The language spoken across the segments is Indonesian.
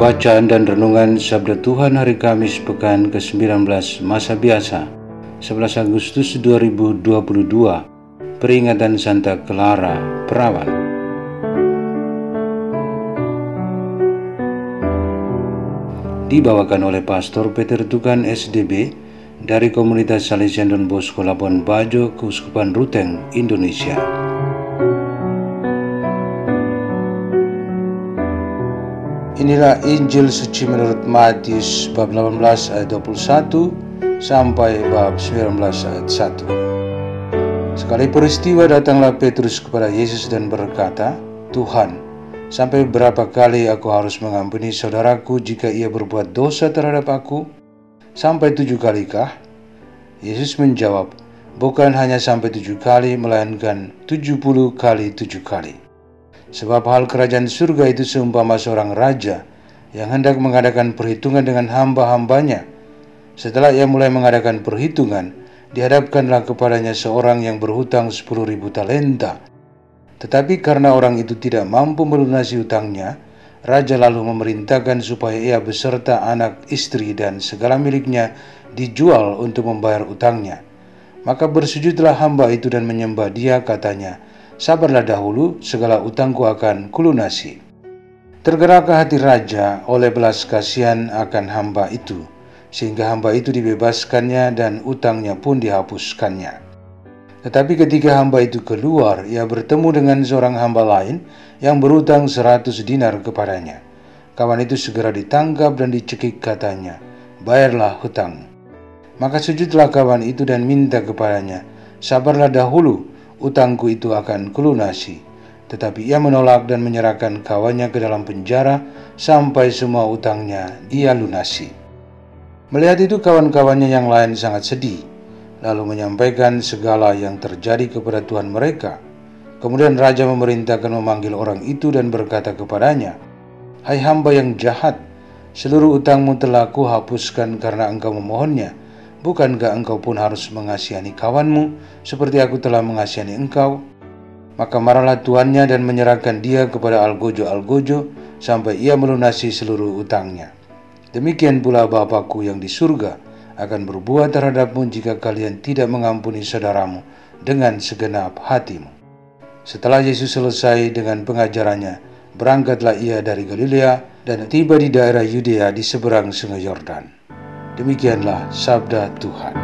Bacaan dan Renungan Sabda Tuhan Hari Kamis Pekan ke-19 Masa Biasa 11 Agustus 2022 Peringatan Santa Clara Perawan Dibawakan oleh Pastor Peter Tukan SDB dari Komunitas Salesian Don Bosco Labuan Bajo, Keuskupan Ruteng, Indonesia. Inilah Injil suci menurut Matius bab 18 ayat 21 sampai bab 19 ayat 1. Sekali peristiwa datanglah Petrus kepada Yesus dan berkata, Tuhan, sampai berapa kali aku harus mengampuni saudaraku jika ia berbuat dosa terhadap aku? Sampai tujuh kalikah? Yesus menjawab, bukan hanya sampai tujuh kali, melainkan tujuh puluh kali tujuh kali. Sebab hal kerajaan surga itu seumpama seorang raja yang hendak mengadakan perhitungan dengan hamba-hambanya. Setelah ia mulai mengadakan perhitungan, dihadapkanlah kepadanya seorang yang berhutang sepuluh ribu talenta. Tetapi karena orang itu tidak mampu melunasi hutangnya, raja lalu memerintahkan supaya ia beserta anak, istri, dan segala miliknya dijual untuk membayar utangnya. Maka bersujudlah hamba itu dan menyembah dia katanya, sabarlah dahulu, segala utangku akan kulunasi. Tergeraklah hati raja oleh belas kasihan akan hamba itu, sehingga hamba itu dibebaskannya dan utangnya pun dihapuskannya. Tetapi ketika hamba itu keluar, ia bertemu dengan seorang hamba lain yang berutang seratus dinar kepadanya. Kawan itu segera ditangkap dan dicekik katanya, bayarlah hutang. Maka sujudlah kawan itu dan minta kepadanya, sabarlah dahulu, utangku itu akan kulunasi. Tetapi ia menolak dan menyerahkan kawannya ke dalam penjara sampai semua utangnya ia lunasi. Melihat itu kawan-kawannya yang lain sangat sedih, lalu menyampaikan segala yang terjadi kepada Tuhan mereka. Kemudian raja memerintahkan memanggil orang itu dan berkata kepadanya, Hai hamba yang jahat, seluruh utangmu telah kuhapuskan karena engkau memohonnya. Bukankah engkau pun harus mengasihani kawanmu seperti aku telah mengasihani engkau? Maka marahlah tuannya dan menyerahkan dia kepada Algojo-Algojo sampai ia melunasi seluruh utangnya. Demikian pula Bapakku yang di surga akan berbuat terhadapmu jika kalian tidak mengampuni saudaramu dengan segenap hatimu. Setelah Yesus selesai dengan pengajarannya, berangkatlah ia dari Galilea dan tiba di daerah Yudea di seberang sungai Yordan. Demikianlah sabda Tuhan.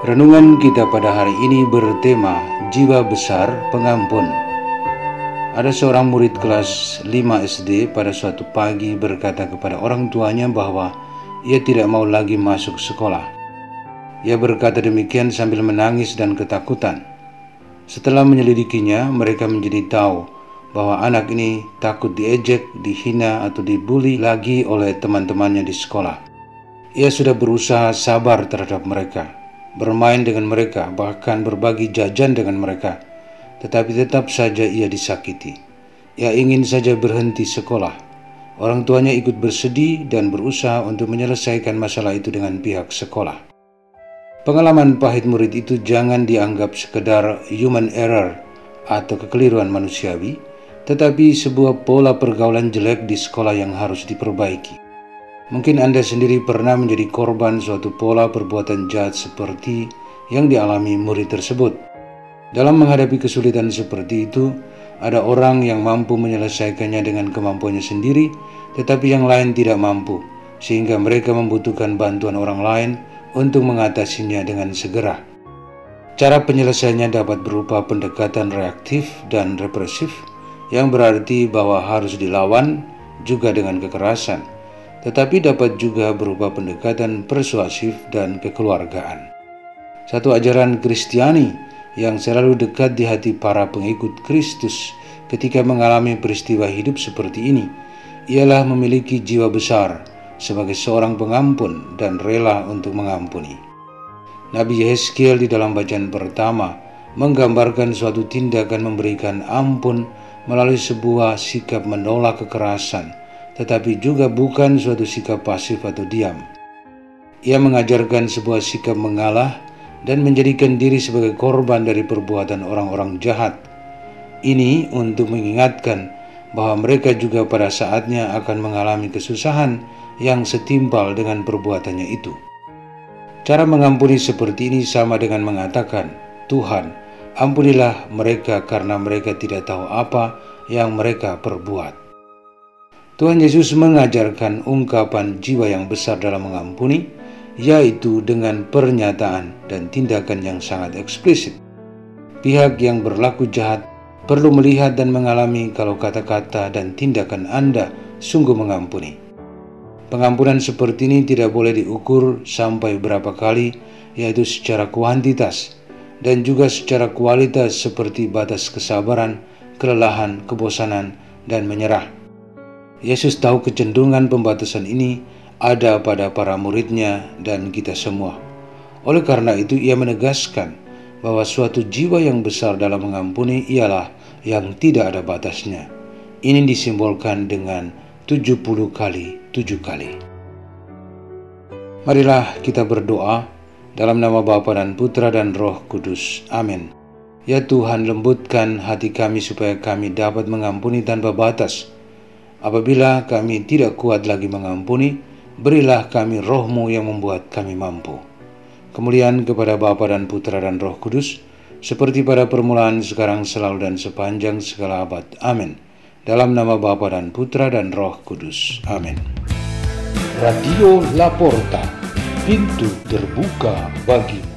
Renungan kita pada hari ini bertema Jiwa Besar Pengampun. Ada seorang murid kelas 5 SD pada suatu pagi berkata kepada orang tuanya bahwa ia tidak mau lagi masuk sekolah. Ia berkata demikian sambil menangis dan ketakutan. Setelah menyelidikinya, mereka menjadi tahu bahwa anak ini takut diejek, dihina, atau dibully lagi oleh teman-temannya di sekolah. Ia sudah berusaha sabar terhadap mereka, bermain dengan mereka, bahkan berbagi jajan dengan mereka, tetapi tetap saja ia disakiti. Ia ingin saja berhenti sekolah Orang tuanya ikut bersedih dan berusaha untuk menyelesaikan masalah itu dengan pihak sekolah. Pengalaman pahit murid itu jangan dianggap sekedar human error atau kekeliruan manusiawi, tetapi sebuah pola pergaulan jelek di sekolah yang harus diperbaiki. Mungkin Anda sendiri pernah menjadi korban suatu pola perbuatan jahat seperti yang dialami murid tersebut. Dalam menghadapi kesulitan seperti itu, ada orang yang mampu menyelesaikannya dengan kemampuannya sendiri, tetapi yang lain tidak mampu, sehingga mereka membutuhkan bantuan orang lain untuk mengatasinya dengan segera. Cara penyelesaiannya dapat berupa pendekatan reaktif dan represif, yang berarti bahwa harus dilawan juga dengan kekerasan, tetapi dapat juga berupa pendekatan persuasif dan kekeluargaan. Satu ajaran Kristiani yang selalu dekat di hati para pengikut Kristus ketika mengalami peristiwa hidup seperti ini ialah memiliki jiwa besar sebagai seorang pengampun dan rela untuk mengampuni. Nabi Yeskiel di dalam bacaan pertama menggambarkan suatu tindakan memberikan ampun melalui sebuah sikap menolak kekerasan, tetapi juga bukan suatu sikap pasif atau diam. Ia mengajarkan sebuah sikap mengalah dan menjadikan diri sebagai korban dari perbuatan orang-orang jahat. Ini untuk mengingatkan bahwa mereka juga pada saatnya akan mengalami kesusahan yang setimpal dengan perbuatannya itu. Cara mengampuni seperti ini sama dengan mengatakan, Tuhan, ampunilah mereka karena mereka tidak tahu apa yang mereka perbuat. Tuhan Yesus mengajarkan ungkapan jiwa yang besar dalam mengampuni, yaitu dengan pernyataan dan tindakan yang sangat eksplisit. Pihak yang berlaku jahat perlu melihat dan mengalami kalau kata-kata dan tindakan Anda sungguh mengampuni. Pengampunan seperti ini tidak boleh diukur sampai berapa kali, yaitu secara kuantitas dan juga secara kualitas seperti batas kesabaran, kelelahan, kebosanan, dan menyerah. Yesus tahu kecenderungan pembatasan ini ada pada para muridnya dan kita semua. Oleh karena itu ia menegaskan bahwa suatu jiwa yang besar dalam mengampuni ialah yang tidak ada batasnya. Ini disimbolkan dengan 70 kali tujuh kali. Marilah kita berdoa dalam nama Bapa dan Putra dan Roh Kudus. Amin. Ya Tuhan, lembutkan hati kami supaya kami dapat mengampuni tanpa batas. Apabila kami tidak kuat lagi mengampuni, berilah kami rohmu yang membuat kami mampu. Kemuliaan kepada Bapa dan Putra dan Roh Kudus, seperti pada permulaan, sekarang, selalu, dan sepanjang segala abad. Amin. Dalam nama Bapa dan Putra dan Roh Kudus. Amin. Radio Laporta, pintu terbuka bagi